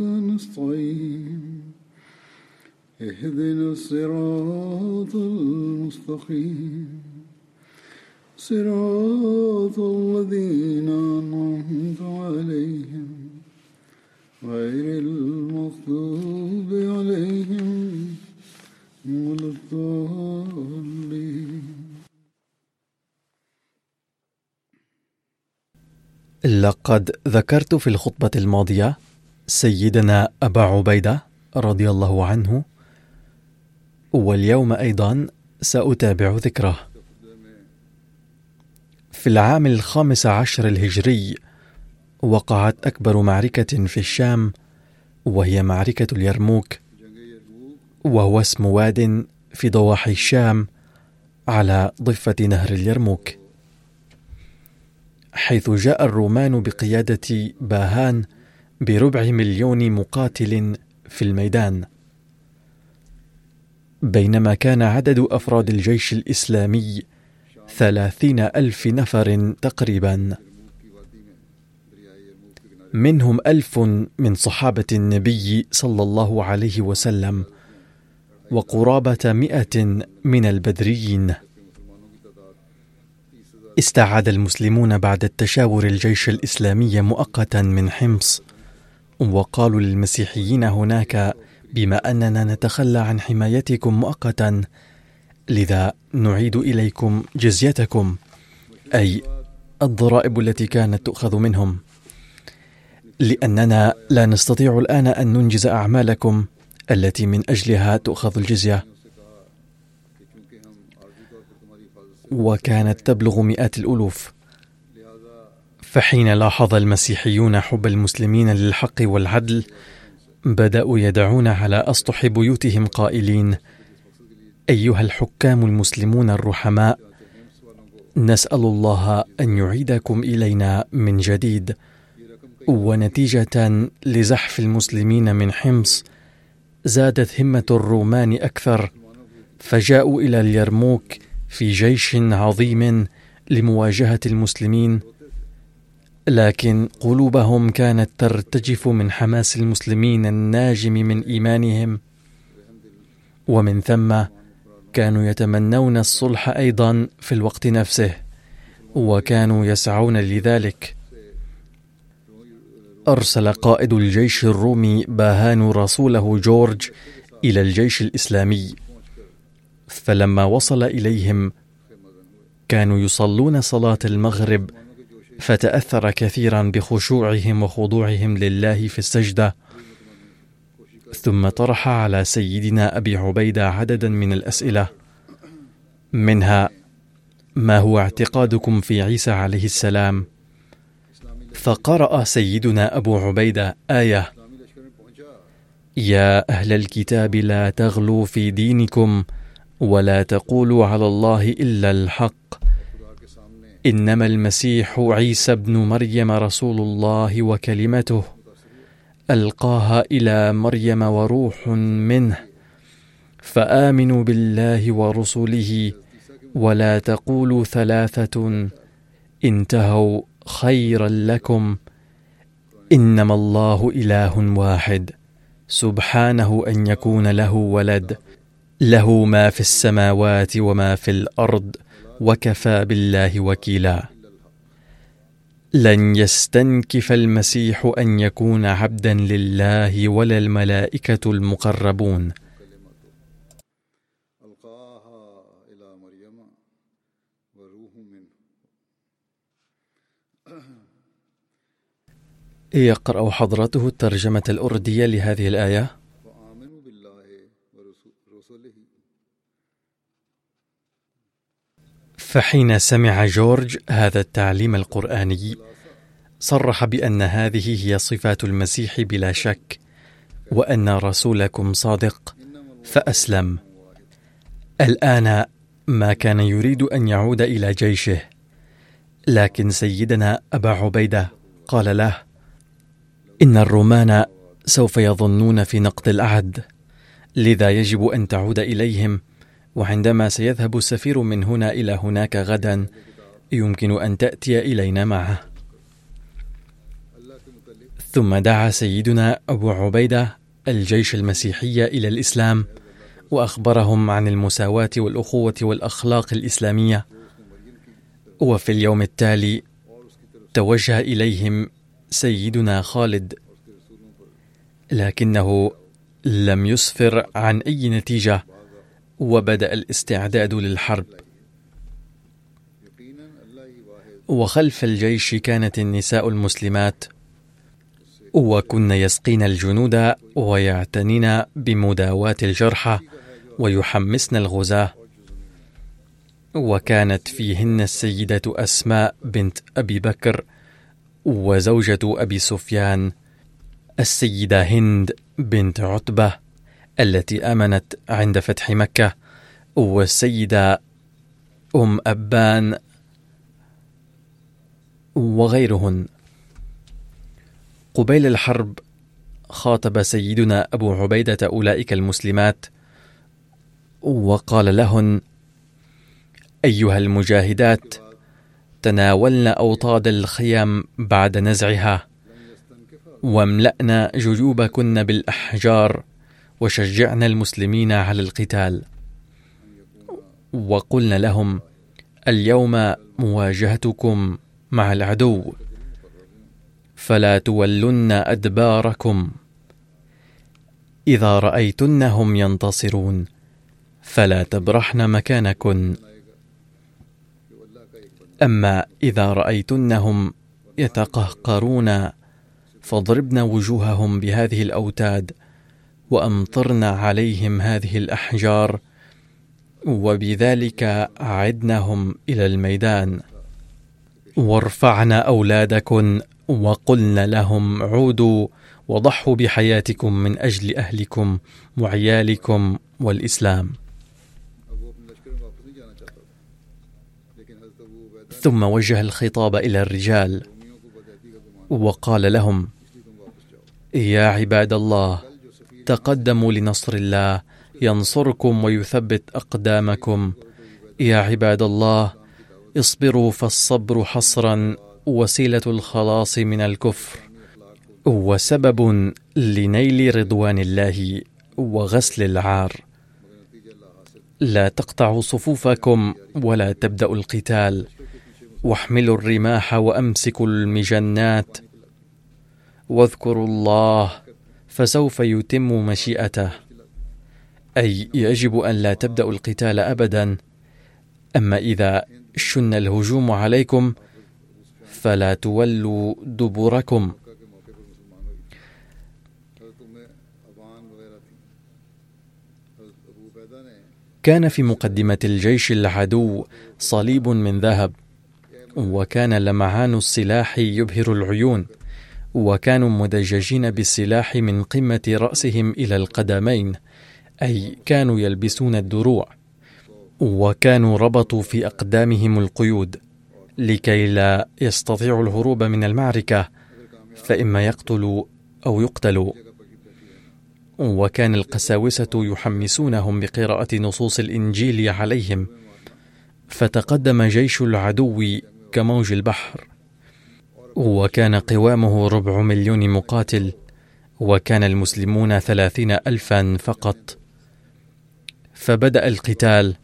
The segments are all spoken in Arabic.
نستعين. اهدنا الصراط المستقيم. صراط الذين أنعمت عليهم. غير المغضوب عليهم ولا الضالين. لقد ذكرت في الخطبة الماضية سيدنا أبا عبيدة رضي الله عنه واليوم أيضا سأتابع ذكره. في العام الخامس عشر الهجري وقعت أكبر معركة في الشام وهي معركة اليرموك وهو اسم واد في ضواحي الشام على ضفة نهر اليرموك. حيث جاء الرومان بقيادة باهان بربع مليون مقاتل في الميدان. بينما كان عدد أفراد الجيش الإسلامي ثلاثين ألف نفر تقريبا. منهم ألف من صحابة النبي صلى الله عليه وسلم وقرابة مئة من البدريين. استعاد المسلمون بعد التشاور الجيش الإسلامي مؤقتا من حمص. وقالوا للمسيحيين هناك بما أننا نتخلى عن حمايتكم مؤقتا لذا نعيد إليكم جزيتكم أي الضرائب التي كانت تؤخذ منهم. لأننا لا نستطيع الآن أن ننجز أعمالكم التي من أجلها تؤخذ الجزية. وكانت تبلغ مئات الألوف. فحين لاحظ المسيحيون حب المسلمين للحق والعدل بدأوا يدعون على أسطح بيوتهم قائلين أيها الحكام المسلمون الرحماء نسأل الله أن يعيدكم إلينا من جديد ونتيجة لزحف المسلمين من حمص زادت همة الرومان أكثر فجاءوا إلى اليرموك في جيش عظيم لمواجهة المسلمين لكن قلوبهم كانت ترتجف من حماس المسلمين الناجم من إيمانهم. ومن ثم كانوا يتمنون الصلح أيضا في الوقت نفسه وكانوا يسعون لذلك. أرسل قائد الجيش الرومي باهان رسوله جورج إلى الجيش الإسلامي. فلما وصل إليهم كانوا يصلون صلاة المغرب فتأثر كثيرا بخشوعهم وخضوعهم لله في السجدة. ثم طرح على سيدنا أبي عبيدة عددا من الأسئلة منها ما هو اعتقادكم في عيسى عليه السلام؟ فقرأ سيدنا أبو عبيدة آية يا أهل الكتاب لا تغلوا في دينكم ولا تقولوا على الله إلا الحق. إنما المسيح عيسى ابن مريم رسول الله وكلمته ألقاها إلى مريم وروح منه فآمنوا بالله ورسله ولا تقولوا ثلاثة انتهوا خيرا لكم إنما الله إله واحد سبحانه أن يكون له ولد له ما في السماوات وما في الأرض وكفى بالله وكيلا. لن يستنكف المسيح أن يكون عبدا لله ولا الملائكة المقربون. يقرا حضرته الترجمة الأردية لهذه الآية فآمنوا بالله ورسله فحين سمع جورج هذا التعليم القرآني صرح بأن هذه هي صفات المسيح بلا شك وأن رسولكم صادق فأسلم. الآن ما كان يريد أن يعود إلى جيشه لكن سيدنا أبا عبيدة قال له إن الرومان سوف يظنون في نقض العهد لذا يجب أن تعود إليهم وعندما سيذهب السفير من هنا إلى هناك غدا يمكن أن تأتي إلينا معه. ثم دعا سيدنا أبو عبيدة الجيش المسيحي إلى الإسلام وأخبرهم عن المساواة والأخوة والأخلاق الإسلامية. وفي اليوم التالي توجه إليهم سيدنا خالد لكنه لم يسفر عن أي نتيجة. وبدأ الاستعداد للحرب. وخلف الجيش كانت النساء المسلمات. وكن يسقين الجنود ويعتنين بمداواة الجرحى ويحمسن الغزاة. وكانت فيهن السيدة أسماء بنت أبي بكر وزوجة أبي سفيان. السيدة هند بنت عتبة. التي آمنت عند فتح مكة والسيدة أم أبان وغيرهن. قبيل الحرب خاطب سيدنا أبو عبيدة أولئك المسلمات وقال لهن أيها المجاهدات تناولن أوطاد الخيام بعد نزعها واملأن جيوبكن بالأحجار. وشجعن المسلمين على القتال. وقلن لهم اليوم مواجهتكم مع العدو فلا تولن أدباركم. إذا رأيتنهم ينتصرون فلا تبرحن مكانكن. أما إذا رأيتنهم يتقهقرون فاضربن وجوههم بهذه الأوتاد. وامطرن عليهم هذه الأحجار وبذلك عدنهم إلى الميدان. وارفعن أولادكن وقلن لهم عودوا وضحوا بحياتكم من أجل أهلكم وعيالكم والإسلام. ثم وجه الخطاب إلى الرجال وقال لهم يا عباد الله تقدموا لنصر الله ينصركم ويثبت أقدامكم. يا عباد الله اصبروا فالصبر حصرا وسيلة الخلاص من الكفر. وسبب لنيل رضوان الله وغسل العار. لا تقطعوا صفوفكم ولا تبدأوا القتال. واحملوا الرماح وأمسكوا المجنات. واذكروا الله فسوف يتم مشيئته. أي يجب أن لا تبداوا القتال ابدا. أما إذا شن الهجوم عليكم فلا تولوا دبركم. كان في مقدمة الجيش العدو صليب من ذهب وكان لمعان السلاح يبهر العيون. وكانوا مدججين بالسلاح من قمة رأسهم إلى القدمين أي كانوا يلبسون الدروع وكانوا ربطوا في أقدامهم القيود. لكي لا يستطيعوا الهروب من المعركة فإما يقتلوا أو يقتلوا. وكان القساوسة يحمسونهم بقراءة نصوص الإنجيل عليهم فتقدم جيش العدو كموج البحر. وكان قوامه ربع مليون مقاتل وكان المسلمون ثلاثين ألفا فقط. فبدأ القتال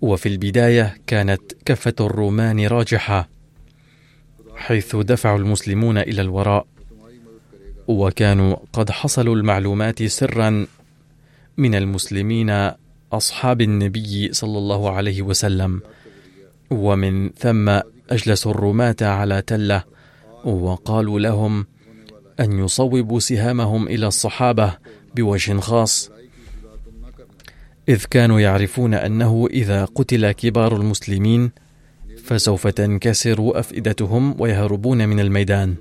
وفي البداية كانت كفة الرومان راجحة حيث دفعوا المسلمون إلى الوراء وكانوا قد حصلوا المعلومات سرا من المسلمين أصحاب النبي صلى الله عليه وسلم ومن ثم أجلسوا الرماه على تلة وقالوا لهم أن يصوبوا سهامهم إلى الصحابة بوجه خاص إذ كانوا يعرفون أنه إذا قتل كبار المسلمين فسوف تنكسر أفئدتهم ويهربون من الميدان.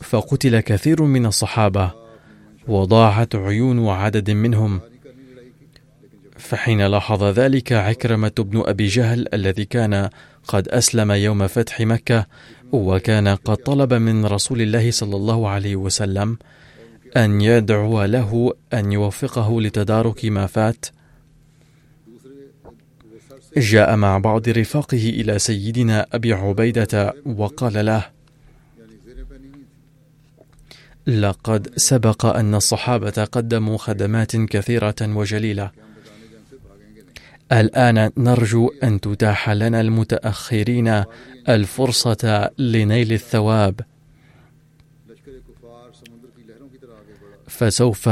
فقتل كثير من الصحابة وضاعت عيون عدد منهم. فحين لاحظ ذلك عكرمة بن أبي جهل الذي كان قد أسلم يوم فتح مكة وكان قد طلب من رسول الله صلى الله عليه وسلم أن يدعو له أن يوفقه لتدارك ما فات. جاء مع بعض رفاقه إلى سيدنا أبي عبيدة وقال له لقد سبق أن الصحابة قدموا خدمات كثيرة وجليلة الآن نرجو أن تتاح لنا المتأخرين الفرصة لنيل الثواب. فسوف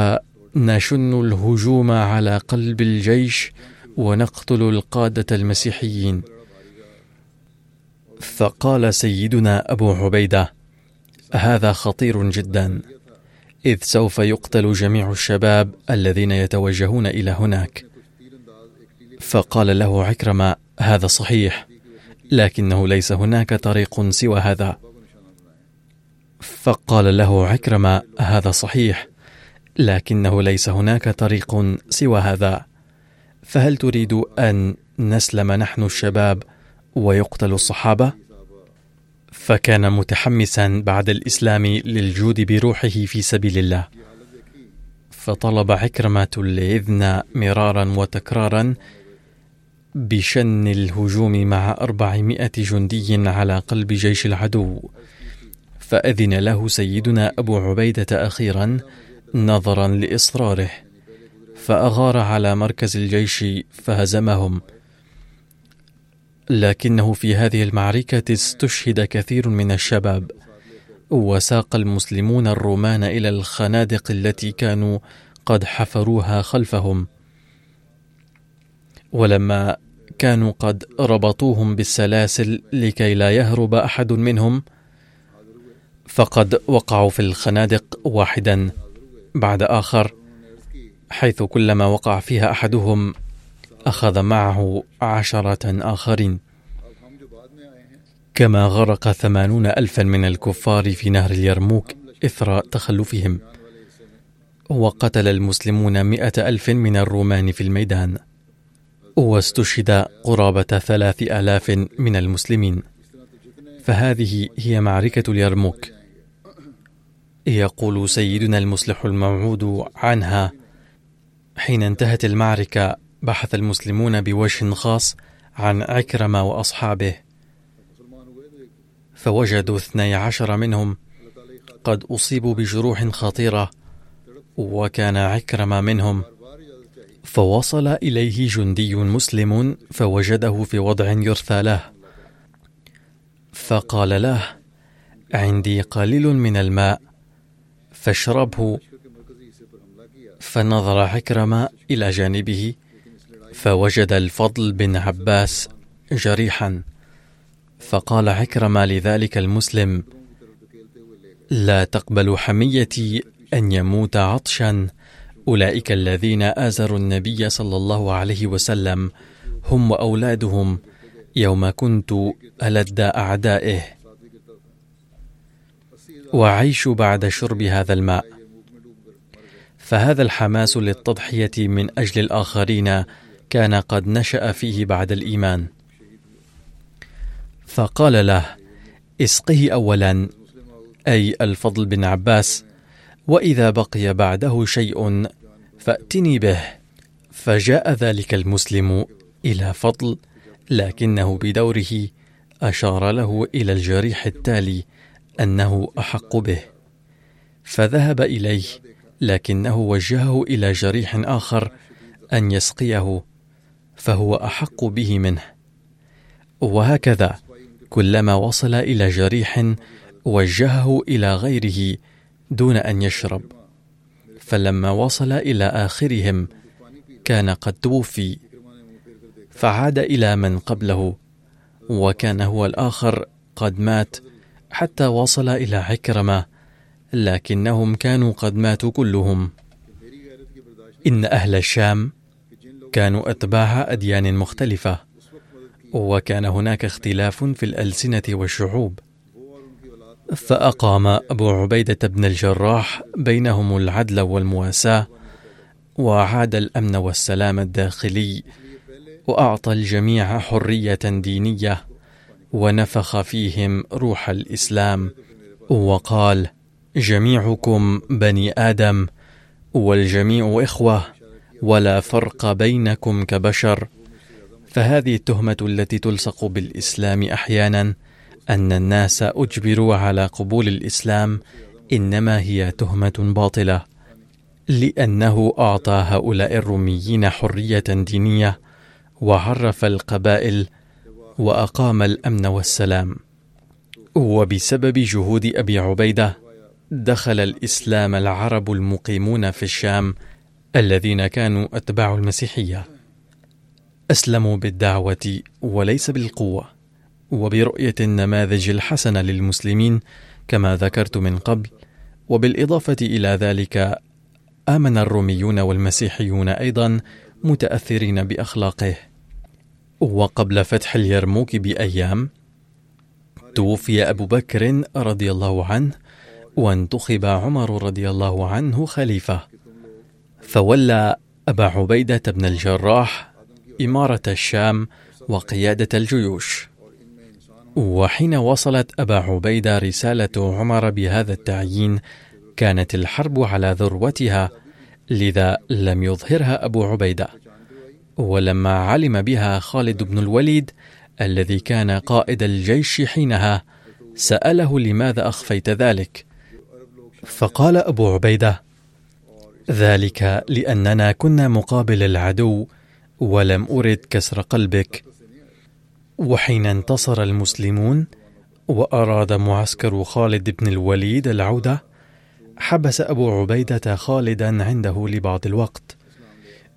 نشن الهجوم على قلب الجيش ونقتل القادة المسيحيين. فقال سيدنا أبو عبيدة هذا خطير جدا. إذ سوف يقتل جميع الشباب الذين يتوجهون إلى هناك. فقال له عكرمة هذا صحيح لكنه ليس هناك طريق سوى هذا. فقال له عكرمة هذا صحيح لكنه ليس هناك طريق سوى هذا. فهل تريد أن نسلم نحن الشباب ويقتل الصحابة؟ فكان متحمسا بعد الإسلام للجود بروحه في سبيل الله. فطلب عكرمة الإذن مرارا وتكرارا بشن الهجوم مع أربعمائة جندي على قلب جيش العدو. فأذن له سيدنا أبو عبيدة أخيرا نظرا لإصراره. فأغار على مركز الجيش فهزمهم. لكنه في هذه المعركة استشهد كثير من الشباب. وساق المسلمون الرومان إلى الخنادق التي كانوا قد حفروها خلفهم. ولما كانوا قد ربطوهم بالسلاسل لكي لا يهرب أحد منهم فقد وقعوا في الخنادق واحدا بعد آخر حيث كلما وقع فيها أحدهم أخذ معه عشرة آخرين. كما غرق ثمانون الفا من الكفار في نهر اليرموك إثر تخلفهم وقتل المسلمون مئة ألف من الرومان في الميدان. واستشهد قرابة ثلاث آلاف من المسلمين. فهذه هي معركة اليرموك. يقول سيدنا المصلح الموعود عنها حين انتهت المعركة بحث المسلمون بوجه خاص عن عكرمة وأصحابه. فوجدوا اثني عشر منهم قد أصيبوا بجروح خطيرة وكان عكرمة منهم فوصل إليه جندي مسلم فوجده في وضع يرثى له. فقال له عندي قليل من الماء فاشربه. فنظر عكرمة إلى جانبه فوجد الفضل بن عباس جريحا. فقال عكرمة لذلك المسلم لا تقبل حميتي أن يموت عطشا أولئك الذين آزروا النبي صلى الله عليه وسلم هم وأولادهم يوم كنت ألد أعدائه. وعيش بعد شرب هذا الماء. فهذا الحماس للتضحية من أجل الآخرين كان قد نشأ فيه بعد الإيمان. فقال له اسقه أولا. أي الفضل بن عباس وإذا بقي بعده شيء فأتني به. فجاء ذلك المسلم إلى فضل لكنه بدوره أشار له إلى الجريح التالي أنه أحق به. فذهب إليه لكنه وجهه إلى جريح آخر أن يسقيه فهو أحق به منه. وهكذا كلما وصل إلى جريح وجهه إلى غيره دون أن يشرب. فلما وصل إلى آخرهم كان قد توفي. فعاد إلى من قبله وكان هو الآخر قد مات حتى وصل إلى عكرمة لكنهم كانوا قد ماتوا كلهم. إن أهل الشام كانوا أتباع أديان مختلفة وكان هناك اختلاف في الألسنة والشعوب. فأقام أبو عبيدة بن الجراح بينهم العدل والمواساة وعاد الأمن والسلام الداخلي وأعطى الجميع حرية دينية ونفخ فيهم روح الإسلام وقال جميعكم بني آدم والجميع إخوة ولا فرق بينكم كبشر. فهذه التهمة التي تلصق بالإسلام أحيانا أن الناس أجبروا على قبول الإسلام إنما هي تهمة باطلة لأنه أعطى هؤلاء الروميين حرية دينية وعرف القبائل وأقام الأمن والسلام. وبسبب جهود أبي عبيدة دخل الإسلام العرب المقيمون في الشام الذين كانوا أتباع المسيحية. أسلموا بالدعوة وليس بالقوة. وبرؤية النماذج الحسنة للمسلمين كما ذكرت من قبل وبالإضافة إلى ذلك آمن الروميون والمسيحيون أيضا متأثرين بأخلاقه. وقبل فتح اليرموك بأيام توفي أبو بكر رضي الله عنه وانتخب عمر رضي الله عنه خليفة. فولى أبا عبيدة بن الجراح إمارة الشام وقيادة الجيوش. وحين وصلت أبا عبيدة رسالة عمر بهذا التعيين كانت الحرب على ذروتها لذا لم يظهرها أبو عبيدة. ولما علم بها خالد بن الوليد الذي كان قائد الجيش حينها سأله لماذا أخفيت ذلك. فقال أبو عبيدة ذلك لأننا كنا مقابل العدو ولم أرد كسر قلبك وحين انتصر المسلمون وأراد معسكر خالد بن الوليد العودة حبس أبو عبيدة خالدا عنده لبعض الوقت.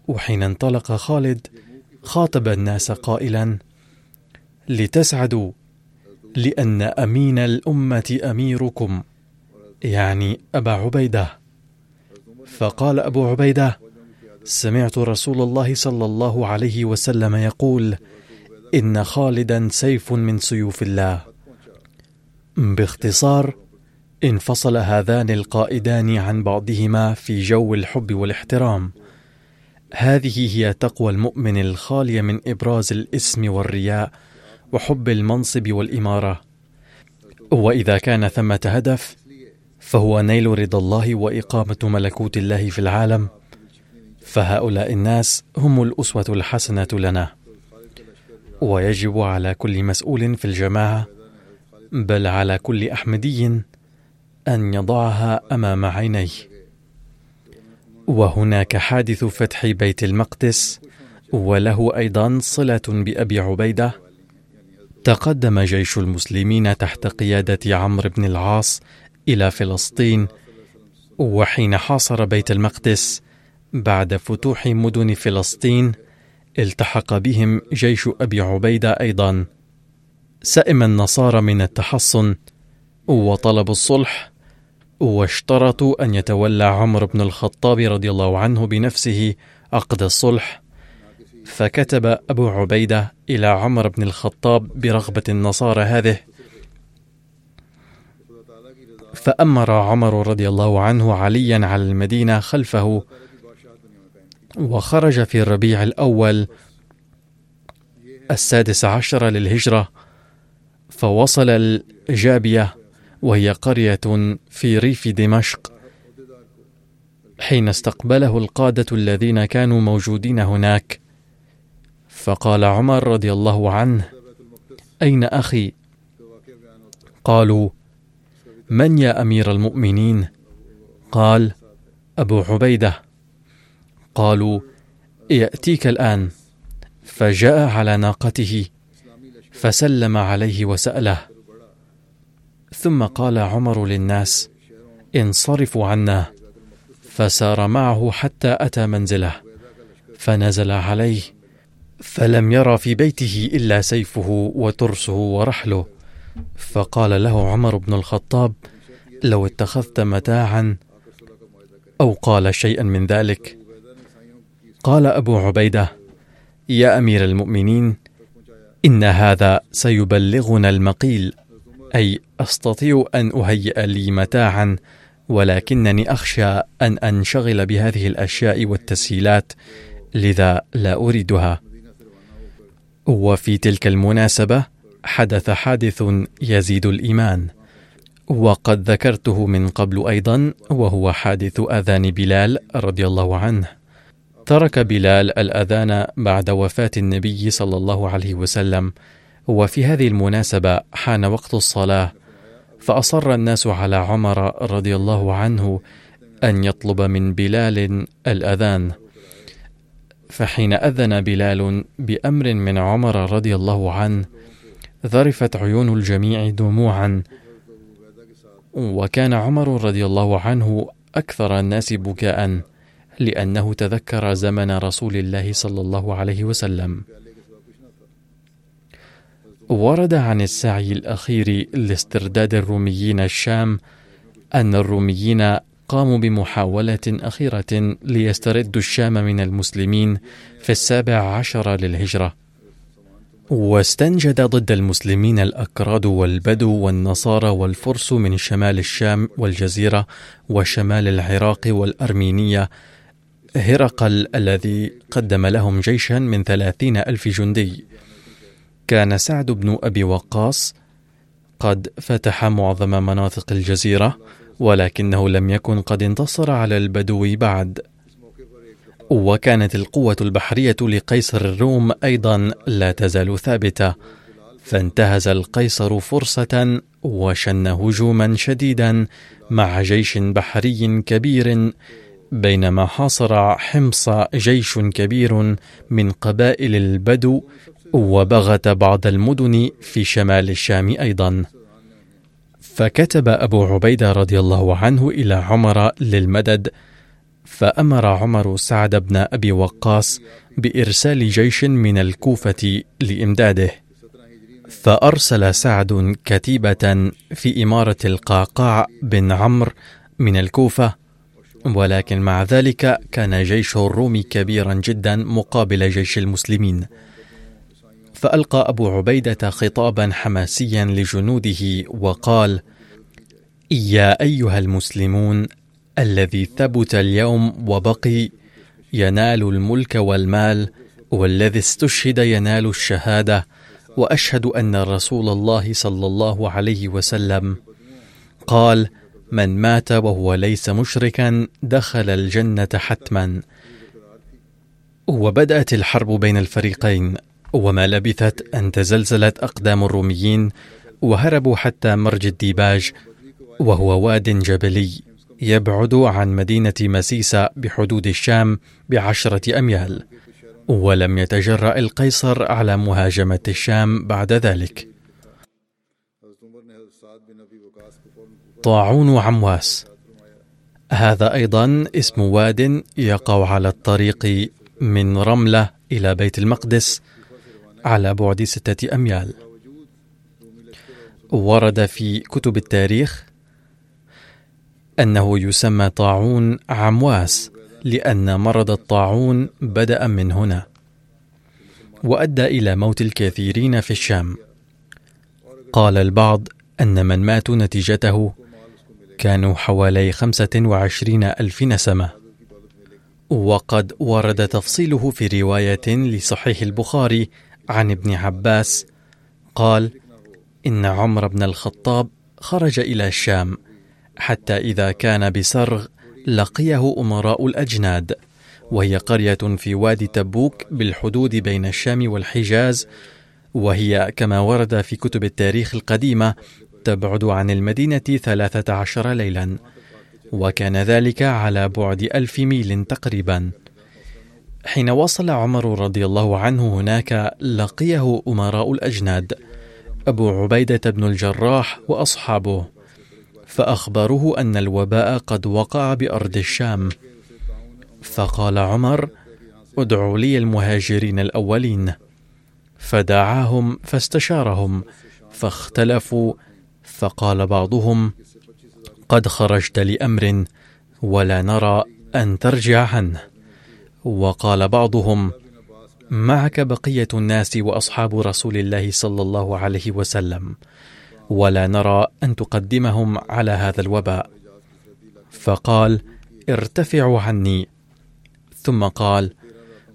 وحين انطلق خالد خاطب الناس قائلا لتسعدوا لأن أمين الأمة أميركم يعني أبا عبيدة. فقال أبو عبيدة سمعت رسول الله صلى الله عليه وسلم يقول إن خالدا سيف من سيوف الله. باختصار انفصل هذان القائدان عن بعضهما في جو الحب والاحترام. هذه هي تقوى المؤمن الخاليه من إبراز الإسم والرياء وحب المنصب والإمارة. وإذا كان ثمة هدف فهو نيل رضا الله وإقامة ملكوت الله في العالم. فهؤلاء الناس هم الأسوة الحسنة لنا. ويجب على كل مسؤول في الجماعة بل على كل أحمدي أن يضعها أمام عينيه. وهناك حادث فتح بيت المقدس وله أيضا صلة بأبي عبيدة. تقدم جيش المسلمين تحت قيادة عمرو بن العاص إلى فلسطين وحين حاصر بيت المقدس بعد فتوح مدن فلسطين التحق بهم جيش أبي عبيدة أيضا. سئم النصارى من التحصن وطلبوا الصلح واشترطوا أن يتولى عمرو بن الخطاب رضي الله عنه بنفسه عقد الصلح. فكتب أبو عبيدة إلى عمر بن الخطاب برغبة النصارى هذه. فأمر عمر رضي الله عنه عليا على المدينة خلفه وخرج في الربيع الأول السادس عشر للهجرة فوصل الجابية وهي قرية في ريف دمشق حين استقبله القادة الذين كانوا موجودين هناك. فقال عمر رضي الله عنه أين أخي؟ قالوا من يا أمير المؤمنين؟ قال أبو عبيدة. قالوا يأتيك الآن. فجاء على ناقته فسلم عليه وسأله. ثم قال عمر للناس انصرفوا عنه فسار معه حتى أتى منزله فنزل عليه فلم يرى في بيته إلا سيفه وترسه ورحله. فقال له عمر بن الخطاب لو اتخذت متاعا أو قال شيئا من ذلك قال أبو عبيدة يا أمير المؤمنين إن هذا سيبلغنا المقيل أي أستطيع أن أهيئ لي متاعا ولكنني أخشى أن أنشغل بهذه الأشياء والتسهيلات لذا لا أريدها. وفي تلك المناسبة حدث حادث يزيد الإيمان وقد ذكرته من قبل أيضا وهو حادث أذان بلال رضي الله عنه. ترك بلال الأذان بعد وفاة النبي صلى الله عليه وسلم وفي هذه المناسبة حان وقت الصلاة فأصر الناس على عمر رضي الله عنه أن يطلب من بلال الأذان. فحين أذن بلال بأمر من عمر رضي الله عنه ذرفت عيون الجميع دموعا. وكان عمر رضي الله عنه أكثر الناس بكاء. لأنه تذكر زمن رسول الله صلى الله عليه وسلم. ورد عن السعي الأخير لاسترداد الروميين الشام أن الروميين قاموا بمحاولة أخيرة ليستردوا الشام من المسلمين في السابع عشر للهجرة. واستنجد ضد المسلمين الأكراد والبدو والنصارى والفرس من شمال الشام والجزيرة وشمال العراق والأرمينية هرقل الذي قدم لهم جيشا من ثلاثين ألف جندي. كان سعد بن أبي وقاص قد فتح معظم مناطق الجزيرة ولكنه لم يكن قد انتصر على البدو بعد. وكانت القوة البحرية لقيصر الروم أيضا لا تزال ثابتة. فانتهز القيصر فرصة وشن هجوما شديدا مع جيش بحري كبير بينما حاصر حمص جيش كبير من قبائل البدو وبغت بعض المدن في شمال الشام أيضا. فكتب أبو عبيدة رضي الله عنه إلى عمر للمدد فأمر عمر سعد بن أبي وقاص بإرسال جيش من الكوفة لإمداده. فأرسل سعد كتيبة في إمارة القعقاع بن عمرو من الكوفة ولكن مع ذلك كان جيش الروم كبيرا جدا مقابل جيش المسلمين. فألقى أبو عبيدة خطابا حماسيا لجنوده وقال يا أيها المسلمون الذي ثبت اليوم وبقي ينال الملك والمال والذي استشهد ينال الشهادة وأشهد أن رسول الله صلى الله عليه وسلم. قال من مات وهو ليس مشركا دخل الجنة حتما. وبدأت الحرب بين الفريقين وما لبثت أن تزلزلت أقدام الروميين وهربوا حتى مرج الديباج وهو واد جبلي يبعد عن مدينة مسيسة بحدود الشام بعشرة أميال ولم يتجرأ القيصر على مهاجمة الشام بعد ذلك. طاعون عمواس هذا أيضا اسم واد يقع على الطريق من رملة إلى بيت المقدس على بعد ستة أميال. ورد في كتب التاريخ أنه يسمى طاعون عمواس لأن مرض الطاعون بدأ من هنا وأدى إلى موت الكثيرين في الشام. قال البعض أن من ماتوا نتيجته كانوا حوالي خمسة وعشرين ألف نسمة وقد ورد تفصيله في رواية لصحيح البخاري عن ابن عباس قال إن عمر بن الخطاب خرج إلى الشام حتى إذا كان بسرغ لقيه أمراء الأجناد وهي قرية في وادي تبوك بالحدود بين الشام والحجاز وهي كما ورد في كتب التاريخ القديمة تبعد عن المدينة ثلاثة عشر ليلا وكان ذلك على بعد ألف ميل تقريبا. حين وصل عمر رضي الله عنه هناك لقيه أمراء الأجناد أبو عبيدة بن الجراح وأصحابه فأخبروه أن الوباء قد وقع بأرض الشام. فقال عمر ادعوا لي المهاجرين الأولين فدعاهم فاستشارهم فاختلفوا فقال بعضهم قد خرجت لأمر ولا نرى أن ترجع عنه. وقال بعضهم معك بقية الناس وأصحاب رسول الله صلى الله عليه وسلم ولا نرى أن تقدمهم على هذا الوباء. فقال ارتفعوا عني. ثم قال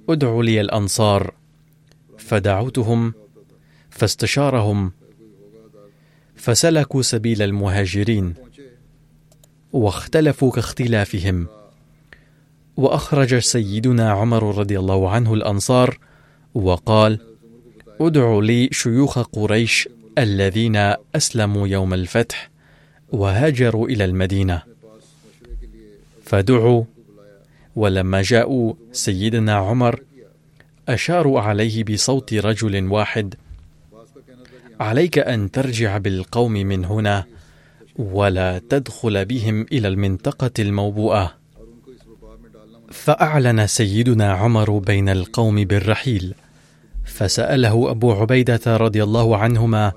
ادعوا لي الأنصار. فدعوتهم فاستشارهم فسلكوا سبيل المهاجرين واختلفوا كاختلافهم. وأخرج سيدنا عمر رضي الله عنه الأنصار وقال ادعوا لي شيوخ قريش الذين أسلموا يوم الفتح وهاجروا إلى المدينة. فدعوا. ولما جاءوا سيدنا عمر أشاروا عليه بصوت رجل واحد عليك أن ترجع بالقوم من هنا ولا تدخل بهم إلى المنطقة الموبوءة. فأعلن سيدنا عمر بين القوم بالرحيل فسأله أبو عبيدة رضي الله عنهما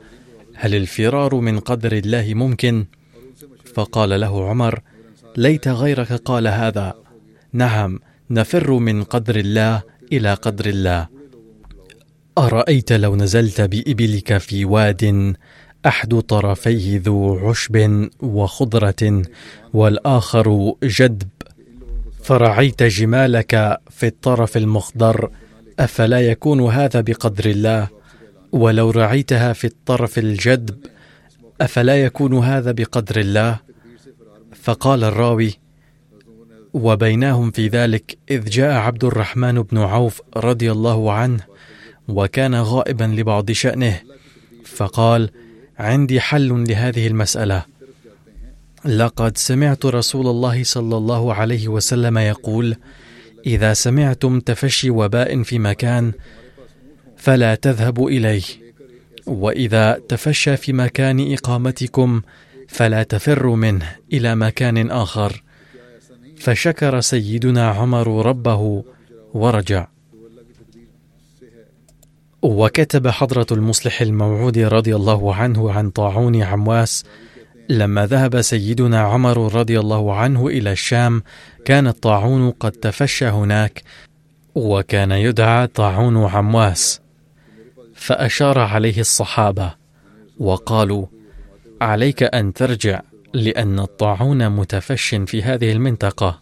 هل الفرار من قدر الله ممكن؟ فقال له عمر ليت غيرك قال هذا. نعم نفر من قدر الله إلى قدر الله. أرأيت لو نزلت بإبلك في واد أحد طرفيه ذو عشب وخضرة والآخر جدب فرعيت جمالك في الطرف المخضر أفلا يكون هذا بقدر الله؟ ولو رعيتها في الطرف الجدب أفلا يكون هذا بقدر الله؟ فقال الراوي وبينهم في ذلك إذ جاء عبد الرحمن بن عوف رضي الله عنه وكان غائبا لبعض شأنه. فقال عندي حل لهذه المسألة. لقد سمعت رسول الله صلى الله عليه وسلم يقول اذا سمعتم تفشي وباء في مكان فلا تذهبوا إليه وإذا تفشى في مكان إقامتكم فلا تفروا منه إلى مكان اخر فشكر سيدنا عمر ربه ورجع. وكتب حضرة المصلح الموعود رضي الله عنه عن طاعون عمواس. لما ذهب سيدنا عمر رضي الله عنه إلى الشام كان الطاعون قد تفشى هناك وكان يدعى طاعون عمواس. فأشار عليه الصحابة وقالوا عليك أن ترجع لأن الطاعون متفش في هذه المنطقة.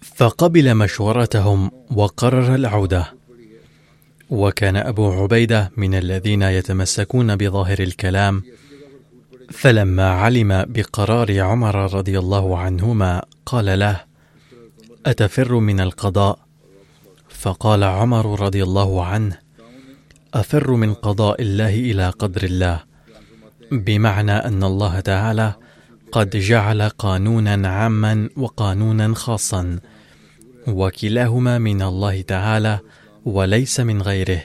فقبل مشورتهم وقرر العودة. وكان أبو عبيدة من الذين يتمسكون بظاهر الكلام فلما علم بقرار عمر رضي الله عنهما قال له أتفر من القضاء؟ فقال عمر رضي الله عنه أفر من قضاء الله إلى قدر الله بمعنى أن الله تعالى قد جعل قانونا عاما وقانونا خاصا وكلاهما من الله تعالى وليس من غيره.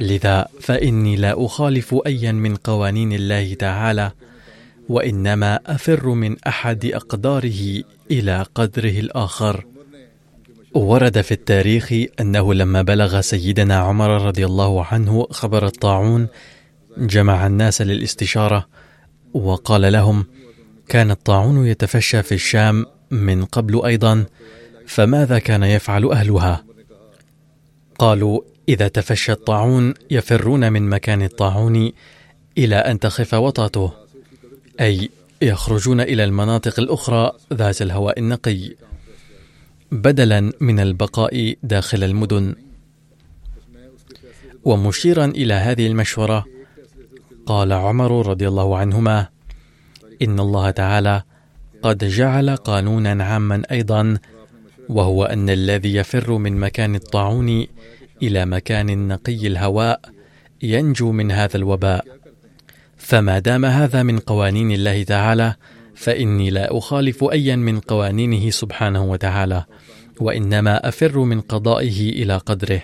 لذا فإني لا أخالف ايا من قوانين الله تعالى وإنما أفر من أحد أقداره إلى قدره الآخر. ورد في التاريخ أنه لما بلغ سيدنا عمر رضي الله عنه خبر الطاعون جمع الناس للاستشارة وقال لهم كان الطاعون يتفشى في الشام من قبل أيضا فماذا كان يفعل أهلها؟ قالوا إذا تفشى الطاعون يفرون من مكان الطاعون إلى أن تخف وطأته أي يخرجون إلى المناطق الأخرى ذات الهواء النقي بدلا من البقاء داخل المدن. ومشيرا إلى هذه المشورة قال عمر رضي الله عنهما إن الله تعالى قد جعل قانونا عاما أيضا وهو أن الذي يفر من مكان الطاعون إلى مكان نقي الهواء ينجو من هذا الوباء. فما دام هذا من قوانين الله تعالى فإني لا أخالف ايا من قوانينه سبحانه وتعالى وإنما أفر من قضائه إلى قدره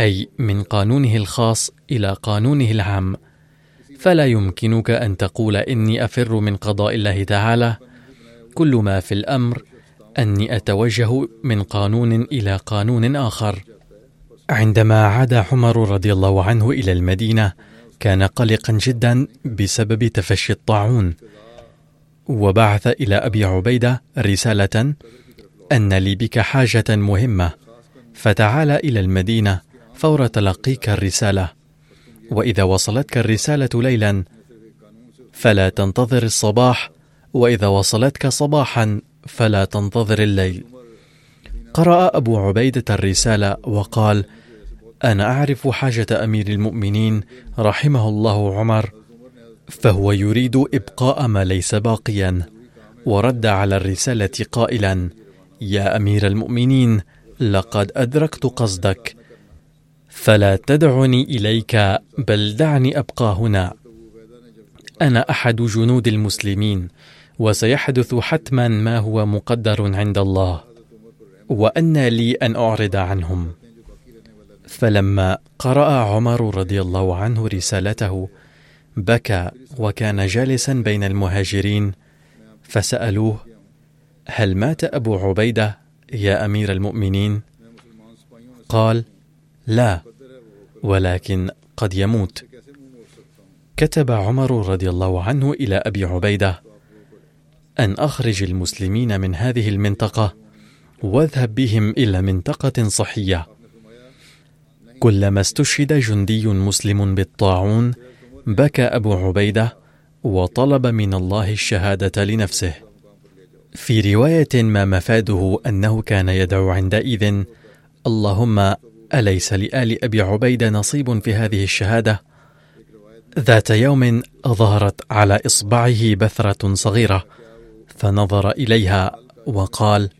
أي من قانونه الخاص إلى قانونه العام. فلا يمكنك أن تقول إني أفر من قضاء الله تعالى. كل ما في الأمر أني أتوجه من قانون إلى قانون آخر. عندما عاد عمر رضي الله عنه إلى المدينة كان قلقا جدا بسبب تفشي الطاعون. وبعث إلى أبي عبيدة رسالة أن لي بك حاجة مهمة. فتعال إلى المدينة فور تلقيك الرسالة. وإذا وصلتك الرسالة ليلا فلا تنتظر الصباح. وإذا وصلتك صباحا فلا تنتظر الليل. قرأ أبو عبيدة الرسالة وقال أنا أعرف حاجة أمير المؤمنين رحمه الله عمر فهو يريد إبقاء ما ليس باقيا ورد على الرسالة قائلا يا أمير المؤمنين لقد أدركت قصدك فلا تدعني إليك بل دعني أبقى هنا. أنا أحد جنود المسلمين. وسيحدث حتما ما هو مقدر عند الله وأن لي أن أعرض عنهم. فلما قرأ عمر رضي الله عنه رسالته بكى وكان جالسا بين المهاجرين فسألوه هل مات أبو عبيدة يا أمير المؤمنين؟ قال لا ولكن قد يموت. كتب عمر رضي الله عنه إلى أبي عبيدة أن أخرج المسلمين من هذه المنطقة واذهب بهم إلى منطقة صحية. كلما استشهد جندي مسلم بالطاعون بكى أبو عبيدة وطلب من الله الشهادة لنفسه. في رواية ما مفاده أنه كان يدعو عندئذ اللهم أليس لآل أبي عبيدة نصيب في هذه الشهادة؟ ذات يوم ظهرت على إصبعه بثرة صغيرة فنظر إليها وقال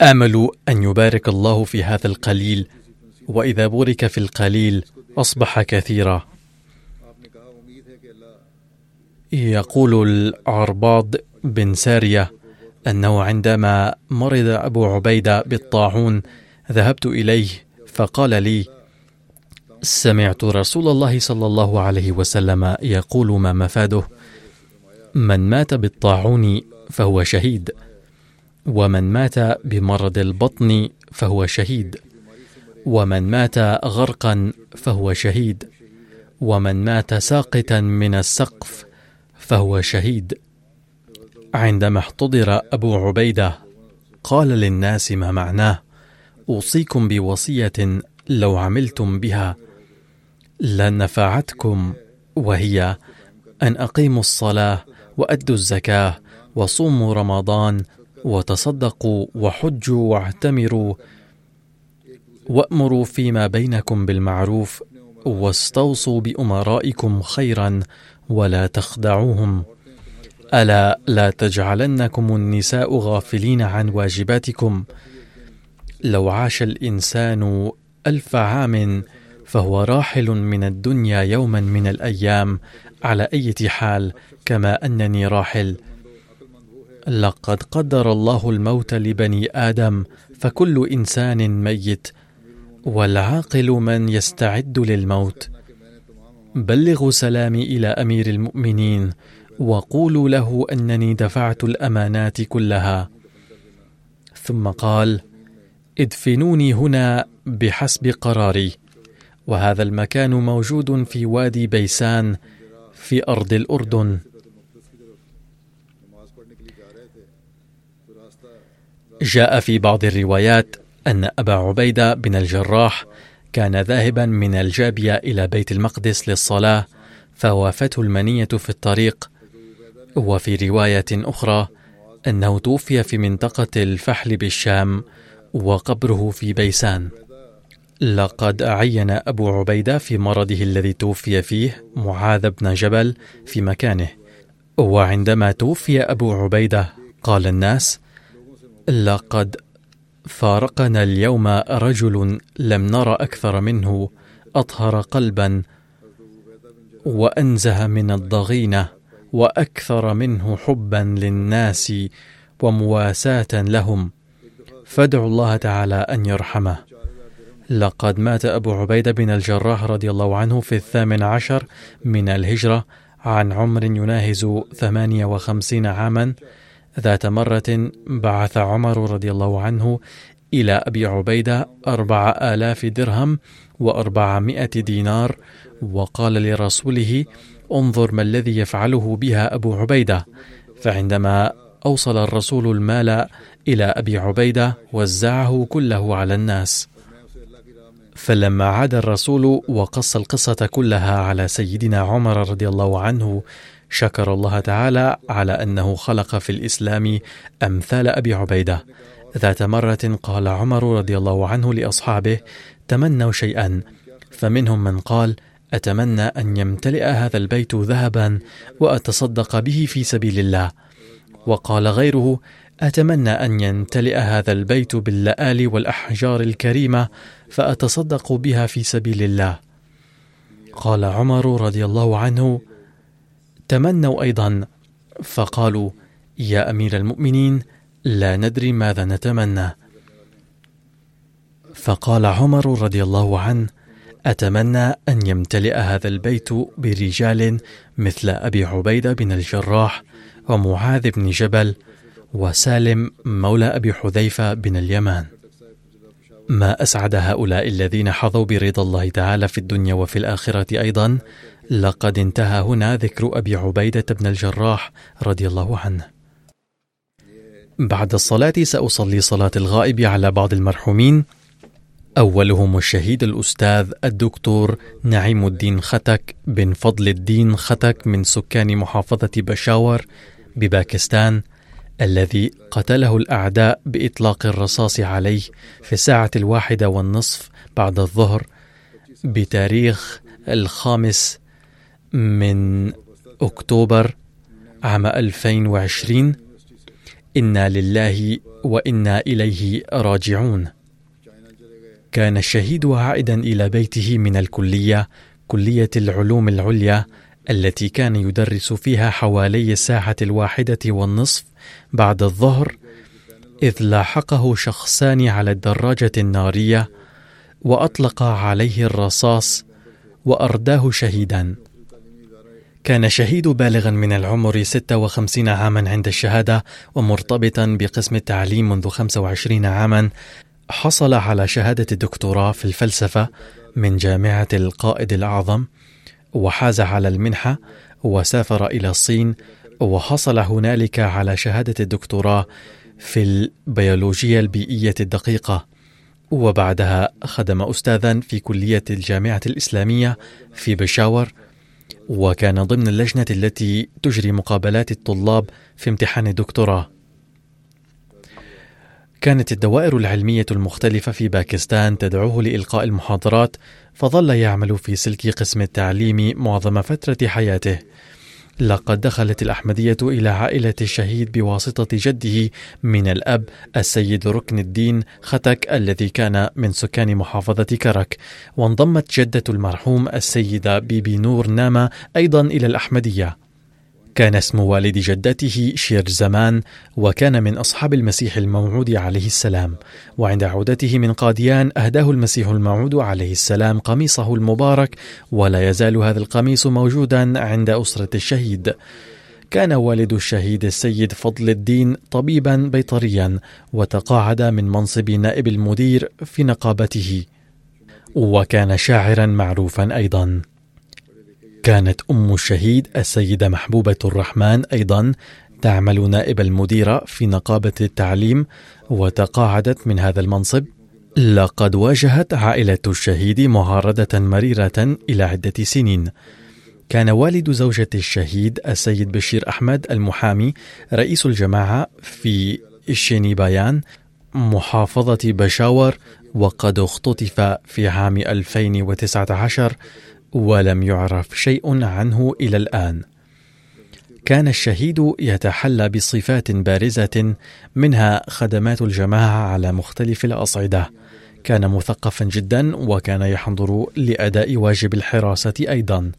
آمل أن يبارك الله في هذا القليل وإذا بورك في القليل أصبح كثيرا. يقول العرباض بن سارية أنه عندما مرض أبو عبيدة بالطاعون ذهبت إليه فقال لي سمعت رسول الله صلى الله عليه وسلم يقول ما مفاده. من مات بالطاعون فهو شهيد ومن مات بمرض البطن فهو شهيد ومن مات غرقا فهو شهيد ومن مات ساقطا من السقف فهو شهيد. عندما احتضر أبو عبيدة قال للناس ما معناه أوصيكم بوصية لو عملتم بها لنفعتكم وهي أن أقيموا الصلاة وأدوا الزكاة وصوموا رمضان وتصدقوا وحجوا واعتمروا وأمروا فيما بينكم بالمعروف واستوصوا بأمرائكم خيرا ولا تخدعوهم. ألا لا تجعلنكم النساء غافلين عن واجباتكم. لو عاش الإنسان ألف عام فهو راحل من الدنيا يوما من الأيام على أي حال كما أنني راحل. لقد قدر الله الموت لبني آدم فكل إنسان ميت والعاقل من يستعد للموت. بلغوا سلامي إلى أمير المؤمنين وقولوا له أنني دفعت الأمانات كلها. ثم قال ادفنوني هنا بحسب قراري. وهذا المكان موجود في وادي بيسان في أرض الأردن. جاء في بعض الروايات أن أبا عبيدة بن الجراح كان ذاهبا من الجابية إلى بيت المقدس للصلاة فوافته المنية في الطريق. وفي رواية أخرى أنه توفي في منطقة الفحل بالشام وقبره في بيسان. لقد عين أبو عبيدة في مرضه الذي توفي فيه معاذ بن جبل في مكانه. وعندما توفي أبو عبيدة قال الناس لقد فارقنا اليوم رجل لم نر أكثر منه أطهر قلبا وأنزه من الضغينة وأكثر منه حبا للناس ومواساة لهم فادعوا الله تعالى أن يرحمه. لقد مات أبو عبيدة بن الجراح رضي الله عنه في الثامن عشر من الهجرة عن عمر يناهز ثمانية وخمسين عاما. ذات مرة بعث عمر رضي الله عنه إلى أبي عبيدة أربع آلاف درهم وأربعمائة دينار وقال لرسوله انظر ما الذي يفعله بها أبو عبيدة. فعندما أوصل الرسول المال إلى أبي عبيدة وزعه كله على الناس. فلما عاد الرسول وقص القصة كلها على سيدنا عمر رضي الله عنه شكر الله تعالى على أنه خلق في الإسلام أمثال أبي عبيدة. ذات مرة قال عمر رضي الله عنه لأصحابه تمنوا شيئا. فمنهم من قال أتمنى أن يمتلئ هذا البيت ذهبا وأتصدق به في سبيل الله. وقال غيره أتمنى أن يمتلئ هذا البيت باللآل والأحجار الكريمة فأتصدق بها في سبيل الله. قال عمر رضي الله عنه تمنوا أيضا. فقالوا يا أمير المؤمنين لا ندري ماذا نتمنى. فقال عمر رضي الله عنه أتمنى أن يمتلئ هذا البيت برجال مثل أبي عبيدة بن الجراح ومعاذ بن جبل وسالم مولى أبي حذيفة بن اليمان. ما أسعد هؤلاء الذين حظوا برضا الله تعالى في الدنيا وفي الآخرة أيضا لقد انتهى هنا ذكر أبي عبيدة بن الجراح رضي الله عنه. بعد الصلاة سأصلي صلاة الغائب على بعض المرحومين. أولهم الشهيد الأستاذ الدكتور نعيم الدين ختك بن فضل الدين ختك من سكان محافظة بشاور بباكستان الذي قتله الأعداء بإطلاق الرصاص عليه في الساعة الواحدة والنصف بعد الظهر بتاريخ الخامس من أكتوبر عام 2020 إنا لله وإنا إليه راجعون. كان الشهيد عائدا إلى بيته من الكلية كلية العلوم العليا التي كان يدرس فيها حوالي الساعة الواحدة والنصف بعد الظهر إذ لاحقه شخصان على الدراجة النارية وأطلق عليه الرصاص وأرداه شهيدا. كان شهيد بالغا من العمر 56 عاما عند الشهادة ومرتبطا بقسم التعليم منذ 25 عاما. حصل على شهادة الدكتوراه في الفلسفة من جامعة القائد الأعظم وحاز على المنحة وسافر إلى الصين وحصل هنالك على شهادة الدكتوراه في البيولوجيا البيئية الدقيقة. وبعدها خدم أستاذا في كلية الجامعة الإسلامية في بشاور وكان ضمن اللجنة التي تجري مقابلات الطلاب في امتحان الدكتوراه. كانت الدوائر العلمية المختلفة في باكستان تدعوه لإلقاء المحاضرات فظل يعمل في سلك قسم التعليم معظم فترة حياته. لقد دخلت الأحمدية إلى عائلة الشهيد بواسطة جده من الأب السيد ركن الدين ختك الذي كان من سكان محافظة كرك. وانضمت جدة المرحوم السيدة بيبي نور ناما أيضا إلى الأحمدية. كان اسم والد جدته شير زمان وكان من أصحاب المسيح الموعود عليه السلام. وعند عودته من قاديان أهداه المسيح الموعود عليه السلام قميصه المبارك ولا يزال هذا القميص موجودا عند أسرة الشهيد. كان والد الشهيد السيد فضل الدين طبيبا بيطريا وتقاعد من منصب نائب المدير في نقابته. وكان شاعرا معروفا أيضا. كانت أم الشهيد السيدة محبوبة الرحمن أيضا تعمل نائب المديرة في نقابة التعليم وتقاعدت من هذا المنصب. لقد واجهت عائلة الشهيد معارضة مريرة إلى عدة سنين. كان والد زوجة الشهيد السيد بشير أحمد المحامي رئيس الجماعة في الشيني بايان محافظة بشاور وقد اختطف في عام 2019 ولم يعرف شيء عنه إلى الآن. كان الشهيد يتحلى بصفات بارزة منها خدمات الجماعة على مختلف الأصعدة. كان مثقفا جدا وكان يحضر لأداء واجب الحراسة أيضا.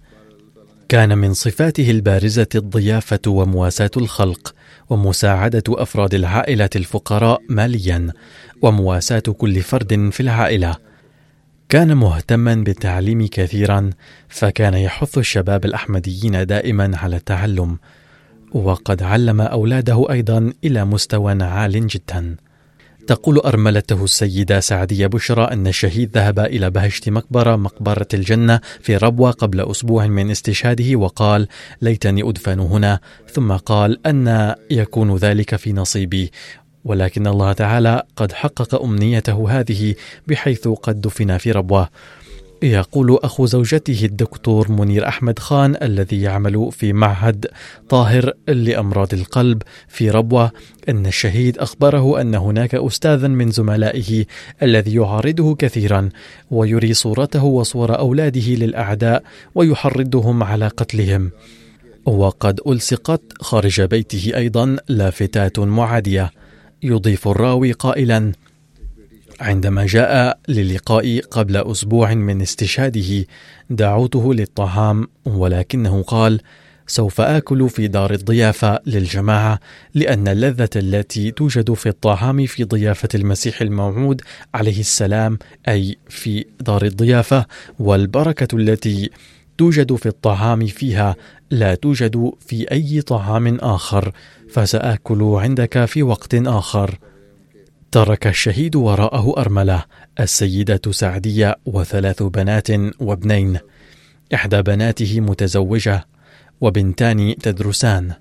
كان من صفاته البارزة الضيافة ومواساة الخلق ومساعدة أفراد العائلة الفقراء ماليا ومواساة كل فرد في العائلة. كان مهتما بالتعليم كثيرا فكان يحث الشباب الأحمديين دائما على التعلم وقد علم أولاده أيضا إلى مستوى عال جدا. تقول أرملته السيدة سعدية بشرى أن الشهيد ذهب إلى بهشت مقبرة مقبرة الجنة في ربوة قبل أسبوع من استشهاده وقال ليتني أدفن هنا. ثم قال أن يكون ذلك في نصيبي. ولكن الله تعالى قد حقق أمنيته هذه بحيث قد دفن في ربوة. يقول أخو زوجته الدكتور منير أحمد خان الذي يعمل في معهد طاهر لأمراض القلب في ربوة أن الشهيد أخبره أن هناك أستاذا من زملائه الذي يعارضه كثيرا ويري صورته وصور أولاده للأعداء ويحرضهم على قتلهم. وقد ألصقت خارج بيته أيضا لافتات معادية. يضيف الراوي قائلا عندما جاء للقائي قبل أسبوع من استشهاده دعوته للطعام ولكنه قال سوف آكل في دار الضيافة للجماعة لأن اللذة التي توجد في الطعام في ضيافة المسيح الموعود عليه السلام أي في دار الضيافة والبركة التي توجد في الطعام فيها لا توجد في أي طعام اخر فسآكل عندك في وقت آخر. ترك الشهيد وراءه أرملة السيدة سعدية وثلاث بنات وابنين. إحدى بناته متزوجة وبنتان تدرسان.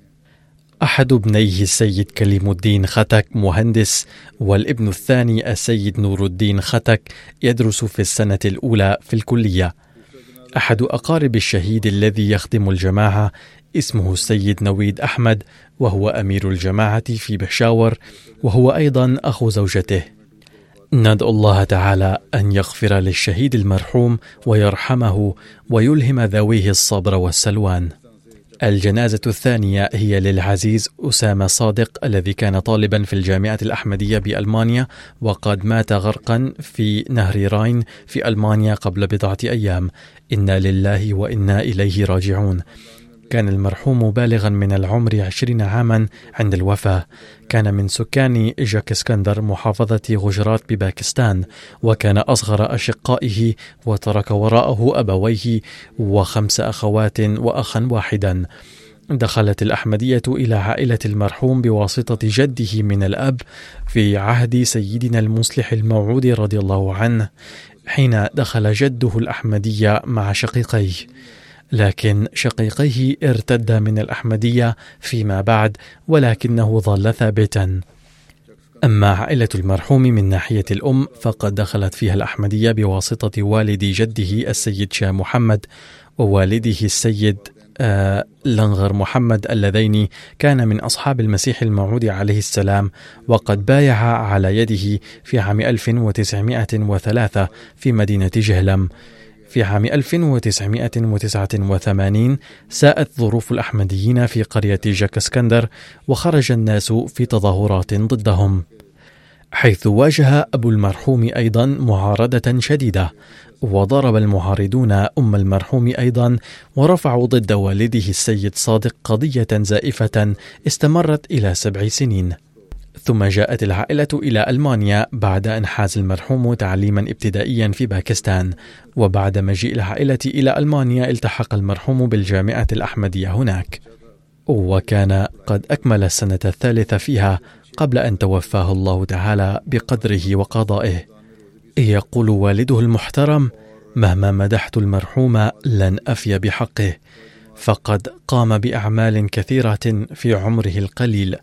أحد ابنيه السيد كليم الدين ختك مهندس والابن الثاني السيد نور الدين ختك يدرس في السنة الأولى في الكلية. أحد أقارب الشهيد الذي يخدم الجماعة اسمه السيد نويد أحمد وهو أمير الجماعة في بشاور وهو أيضا أخو زوجته. ندعو الله تعالى أن يغفر للشهيد المرحوم ويرحمه ويلهم ذويه الصبر والسلوان. الجنازة الثانية هي للعزيز أسامة صادق الذي كان طالبا في الجامعة الأحمدية بألمانيا وقد مات غرقا في نهر راين في ألمانيا قبل بضعة أيام. إنا لله وإنا إليه راجعون. كان المرحوم بالغا من العمر عشرين عاما عند الوفاة. كان من سكان جاك إسكندر محافظة غجرات بباكستان وكان أصغر أشقائه وترك وراءه أبويه وخمس أخوات وأخا واحدا. دخلت الأحمدية إلى عائلة المرحوم بواسطة جده من الأب في عهد سيدنا المصلح الموعود رضي الله عنه حين دخل جده الأحمدية مع شقيقيه. لكن شقيقيه ارتد من الأحمدية فيما بعد ولكنه ظل ثابتا. أما عائلة المرحوم من ناحية الأم فقد دخلت فيها الأحمدية بواسطة والد جده السيد شاه محمد ووالده السيد آه لنغر محمد اللذين كان من أصحاب المسيح الموعود عليه السلام وقد بايع على يده في عام 1903 في مدينة جهلم. في عام 1989 ساءت ظروف الأحمديين في قرية جاك اسكندر وخرج الناس في تظاهرات ضدهم. حيث واجه أبو المرحوم أيضا معارضة شديدة وضرب المعارضون أم المرحوم أيضا ورفعوا ضد والده السيد صادق قضية زائفة استمرت إلى سبع سنين. ثم جاءت العائلة إلى ألمانيا بعد أن حاز المرحوم تعليما ابتدائيا في باكستان. وبعد مجيء العائلة إلى ألمانيا التحق المرحوم بالجامعة الأحمدية هناك. وكان قد أكمل السنة الثالثة فيها قبل أن توفاه الله تعالى بقدره وقضائه. يقول والده المحترم مهما مدحت المرحوم لن أفي بحقه فقد قام بأعمال كثيرة في عمره القليل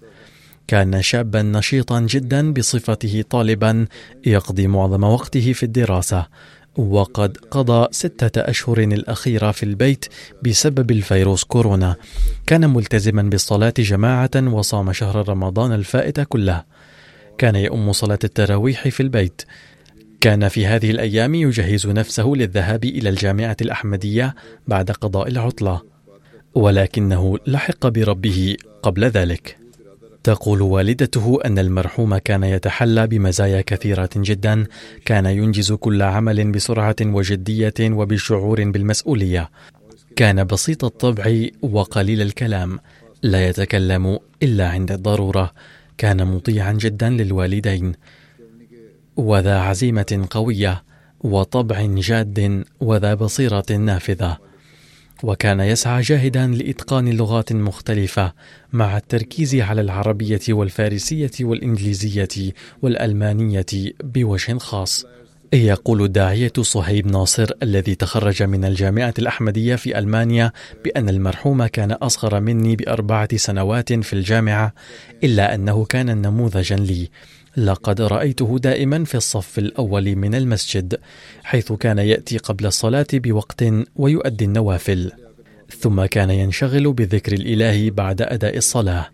كان شابا نشيطا جدا بصفته طالبا يقضي معظم وقته في الدراسة وقد قضى ستة أشهر الأخيرة في البيت بسبب الفيروس كورونا. كان ملتزما بالصلاة جماعة وصام شهر رمضان الفائت كله. كان يؤم صلاة التراويح في البيت. كان في هذه الأيام يجهز نفسه للذهاب إلى الجامعة الأحمدية بعد قضاء العطلة ولكنه لحق بربه قبل ذلك. تقول والدته أن المرحوم كان يتحلى بمزايا كثيرة جدا، كان ينجز كل عمل بسرعة وجدية وبشعور بالمسؤولية. كان بسيط الطبع وقليل الكلام، لا يتكلم إلا عند الضرورة. كان مطيعا جدا للوالدين، وذا عزيمة قوية. وطبع جاد وذا بصيرة نافذة وكان يسعى جاهدا لإتقان لغات مختلفة مع التركيز على العربية والفارسية والإنجليزية والألمانية بوجه خاص. يقول الداعية صهيب ناصر الذي تخرج من الجامعة الأحمدية في ألمانيا بأن المرحوم كان أصغر مني بأربعة سنوات في الجامعة إلا أنه كان نموذجا لي. لقد رأيته دائما في الصف الأول من المسجد حيث كان يأتي قبل الصلاة بوقت ويؤدي النوافل ثم كان ينشغل بذكر الإله بعد أداء الصلاة.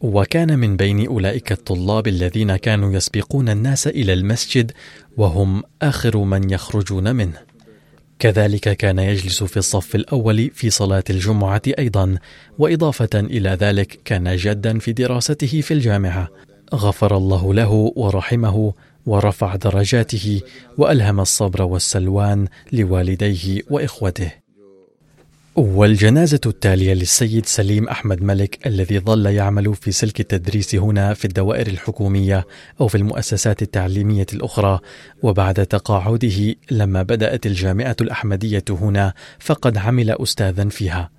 وكان من بين أولئك الطلاب الذين كانوا يسبقون الناس إلى المسجد وهم آخر من يخرجون منه. كذلك كان يجلس في الصف الأول في صلاة الجمعة أيضا وإضافة إلى ذلك كان جادا في دراسته في الجامعة. غفر الله له ورحمه ورفع درجاته وألهم الصبر والسلوان لوالديه وإخوته. والجنازة التالية للسيد سليم أحمد ملك الذي ظل يعمل في سلك التدريس هنا في الدوائر الحكومية أو في المؤسسات التعليمية الأخرى. وبعد تقاعده لما بدأت الجامعة الأحمدية هنا فقد عمل أستاذا فيها.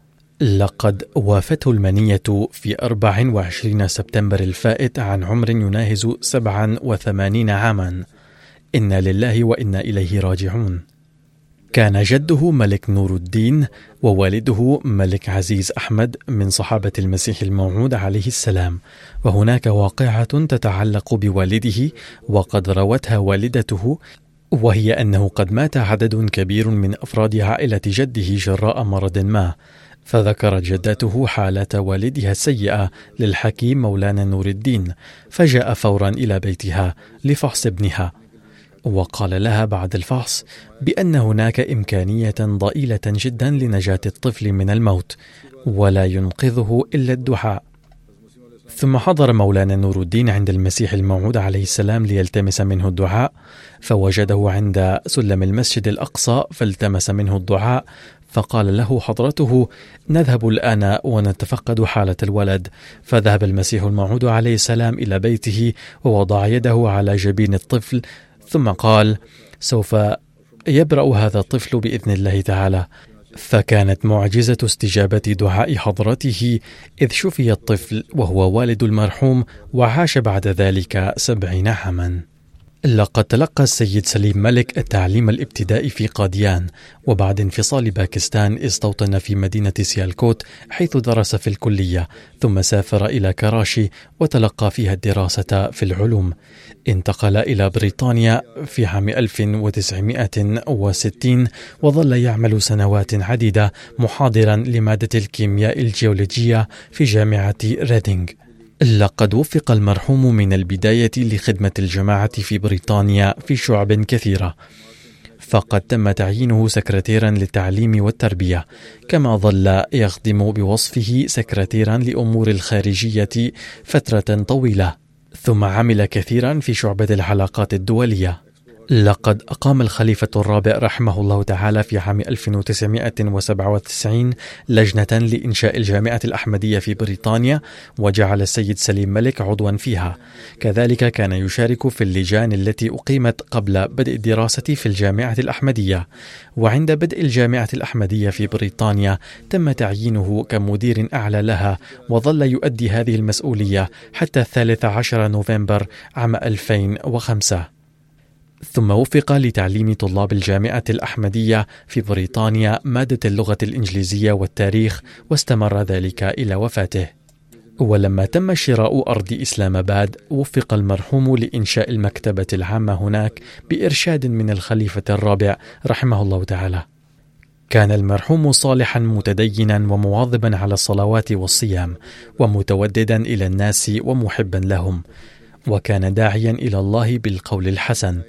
لقد وافته المنية في 24 سبتمبر الفائت عن عمر يناهز 87 عاما. إنا لله وإنا إليه راجعون. كان جده ملك نور الدين ووالده ملك عزيز أحمد من صحابة المسيح الموعود عليه السلام. وهناك واقعة تتعلق بوالده وقد روتها والدته وهي أنه قد مات عدد كبير من أفراد عائلة جده جراء مرض ما. فذكرت جدته حالة والدها السيئة للحكيم مولانا نور الدين فجاء فورا إلى بيتها لفحص ابنها. وقال لها بعد الفحص بأن هناك إمكانية ضئيلة جدا لنجاة الطفل من الموت ولا ينقذه إلا الدعاء. ثم حضر مولانا نور الدين عند المسيح الموعود عليه السلام ليلتمس منه الدعاء فوجده عند سلم المسجد الأقصى فالتمس منه الدعاء فقال له حضرته نذهب الآن ونتفقد حالة الولد فذهب المسيح الموعود عليه السلام إلى بيته ووضع يده على جبين الطفل ثم قال سوف يبرأ هذا الطفل بإذن الله تعالى فكانت معجزة استجابة دعاء حضرته إذ شفي الطفل وهو والد المرحوم وعاش بعد ذلك سبعين عاما. لقد تلقى السيد سليم ملك التعليم الابتدائي في قاديان وبعد انفصال باكستان استوطن في مدينة سيالكوت حيث درس في الكلية ثم سافر إلى كراشي وتلقى فيها الدراسة في العلوم. انتقل إلى بريطانيا في عام 1960 وظل يعمل سنوات عديدة محاضرا لمادة الكيمياء الجيولوجية في جامعة ريدينغ. لقد وفق المرحوم من البداية لخدمة الجماعة في بريطانيا في شعب كثيرة. فقد تم تعيينه سكرتيرا للتعليم والتربية كما ظل يخدم بوصفه سكرتيرا لأمور الخارجية فترة طويلة ثم عمل كثيرا في شعبة العلاقات الدولية. لقد أقام الخليفة الرابع رحمه الله تعالى في عام 1997 لجنة لإنشاء الجامعة الأحمدية في بريطانيا وجعل السيد سليم ملك عضوا فيها. كذلك كان يشارك في اللجان التي أقيمت قبل بدء الدراسة في الجامعة الأحمدية. وعند بدء الجامعة الأحمدية في بريطانيا تم تعيينه كمدير أعلى لها وظل يؤدي هذه المسؤولية حتى الثالث عشر نوفمبر عام 2005 ثم وفق لتعليم طلاب الجامعة الأحمدية في بريطانيا مادة اللغة الإنجليزية والتاريخ واستمر ذلك إلى وفاته. ولما تم شراء أرض إسلام آباد وفق المرحوم لإنشاء المكتبة العامة هناك بإرشاد من الخليفة الرابع رحمه الله تعالى. كان المرحوم صالحا متدينا ومواظبا على الصلوات والصيام ومتوددا إلى الناس ومحبا لهم وكان داعيا إلى الله بالقول الحسن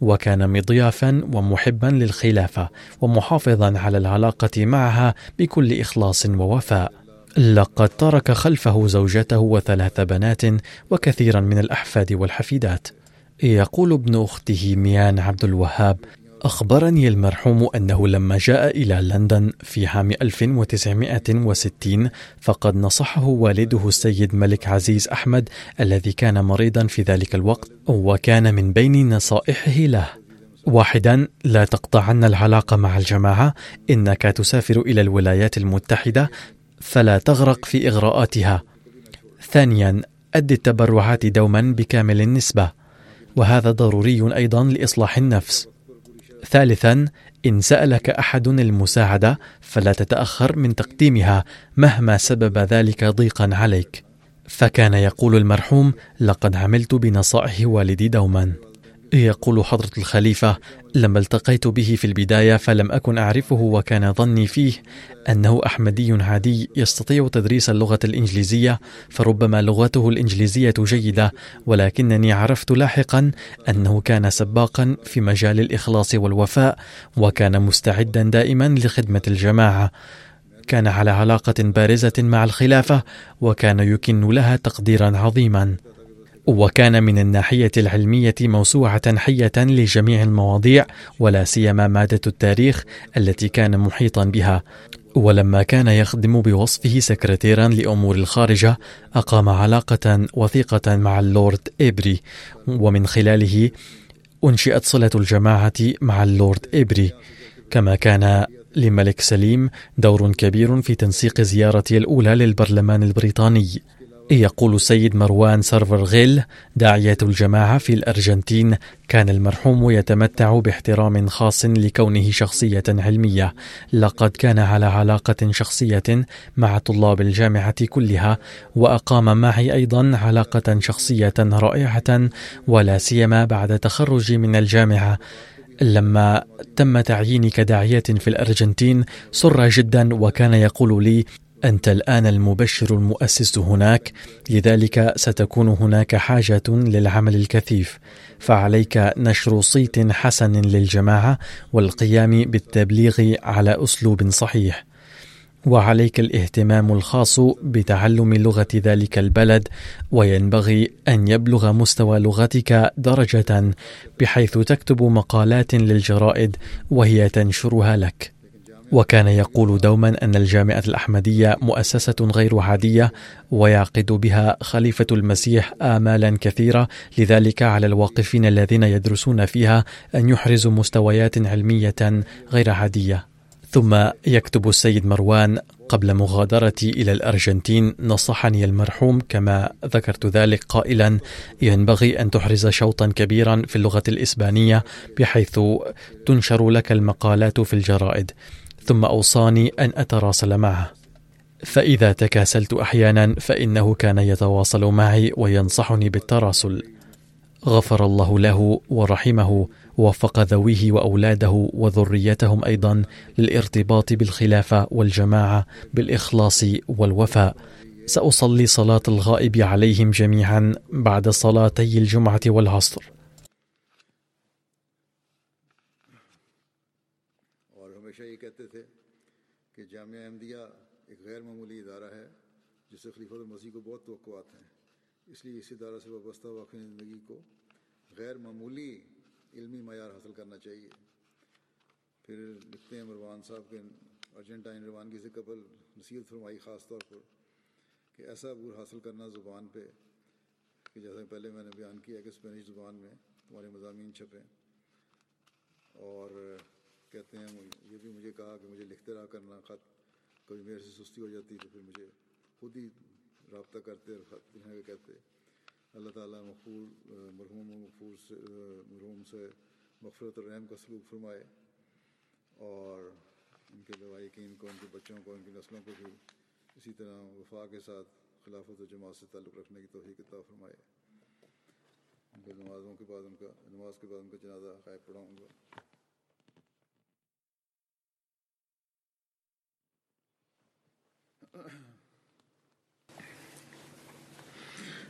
وكان مضيافا ومحبا للخلافة ومحافظا على العلاقة معها بكل إخلاص ووفاء. لقد ترك خلفه زوجته وثلاث بنات وكثيرا من الأحفاد والحفيدات. يقول ابن أخته ميان عبد الوهاب أخبرني المرحوم أنه لما جاء إلى لندن في عام 1960 فقد نصحه والده السيد ملك عزيز أحمد الذي كان مريضا في ذلك الوقت وكان من بين نصائحه له. واحدا لا تقطعن العلاقة مع الجماعة إنك تسافر إلى الولايات المتحدة فلا تغرق في إغراءاتها. ثانيا أد التبرعات دوما بكامل النسبة وهذا ضروري أيضا لإصلاح النفس. ثالثا إن سألك أحد المساعدة فلا تتأخر من تقديمها مهما سبب ذلك ضيقا عليك. فكان يقول المرحوم لقد عملت بنصائح والدي دوما. يقول حضرة الخليفة لما التقيت به في البداية فلم أكن أعرفه وكان ظني فيه أنه أحمدي عادي يستطيع تدريس اللغة الإنجليزية فربما لغته الإنجليزية جيدة ولكنني عرفت لاحقا أنه كان سباقا في مجال الإخلاص والوفاء وكان مستعدا دائما لخدمة الجماعة. كان على علاقة بارزة مع الخلافة وكان يكن لها تقديرا عظيما. وكان من الناحية العلمية موسوعة حية لجميع المواضيع ولا سيما مادة التاريخ التي كان محيطا بها. ولما كان يخدم بوصفه سكرتيرا لأمور الخارجة أقام علاقة وثيقة مع اللورد إبري. ومن خلاله أنشئت صلة الجماعة مع اللورد إبري. كما كان لملك سليم دور كبير في تنسيق زيارتي الأولى للبرلمان البريطاني. يقول السيد مروان سيرفر غيل داعية الجماعة في الأرجنتين كان المرحوم يتمتع باحترام خاص لكونه شخصية علمية. لقد كان على علاقة شخصية مع طلاب الجامعة كلها وأقام معي أيضا علاقة شخصية رائعة ولا سيما بعد تخرجي من الجامعة. لما تم تعييني كداعية في الأرجنتين سر جدا وكان يقول لي أنت الآن المبشر المؤسس هناك لذلك ستكون هناك حاجة للعمل الكثيف. فعليك نشر صيت حسن للجماعة والقيام بالتبليغ على أسلوب صحيح. وعليك الاهتمام الخاص بتعلم لغة ذلك البلد وينبغي أن يبلغ مستوى لغتك درجة بحيث تكتب مقالات للجرائد وهي تنشرها لك. وكان يقول دوما أن الجامعة الأحمدية مؤسسة غير عادية ويعقد بها خليفة المسيح آمالا كثيرة لذلك على الواقفين الذين يدرسون فيها أن يحرزوا مستويات علمية غير عادية. ثم يكتب السيد مروان قبل مغادرتي إلى الأرجنتين نصحني المرحوم كما ذكرت ذلك قائلا ينبغي أن تحرز شوطا كبيرا في اللغة الإسبانية بحيث تنشر لك المقالات في الجرائد. ثم أوصاني أن اتراسل معه. فإذا تكاسلت أحيانا فإنه كان يتواصل معي وينصحني بالتراسل غفر الله له ورحمه ووفق ذويه وأولاده وذريتهم أيضا للارتباط بالخلافة والجماعة بالإخلاص والوفاء. سأصلي صلاة الغائب عليهم جميعا بعد صلاتي الجمعة والعصر. اور مزید کو بہت توقعات ہیں۔ اس لیے اس ادارہ سے وابستہ واقف زندگی کو غیر معمولی علمی معیار حاصل کرنا چاہیے۔ پھر لکھتے ہیں مروان صاحب کے ارجنٹائن روانگی سے قبل نصیحت فرمائی خاص طور پر کہ ایسا عبور حاصل کرنا زبان پہ کہ جیسا پہلے میں نے بیان کیا کہ اسپینش زبان میں تمہارے مضامین چھپیں۔ اور کہتے ہیں یہ بھی مجھے کہا کہ مجھے لکھتے رہا کرنا، خط کبھی میرے سے سستی ہو جاتی تو پھر مجھے خود ہی رابطہ کرتے رہتے ہیں کہتے اللہ تعالیٰ مقبول مرحوم مغفور سے، مرحوم سے مغفرت و رحم کا سلوک فرمائے اور ان کے لواحقین کو، ان کے بچوں کو، ان کی نسلوں کو بھی اسی طرح وفا کے ساتھ خلافت و جماعت سے تعلق رکھنے کی توفیق عطا فرمائے۔ ان کو نمازوں کے بعد ان کا، نماز کے بعد ان کا جنازہ غائب پڑھاؤں گا۔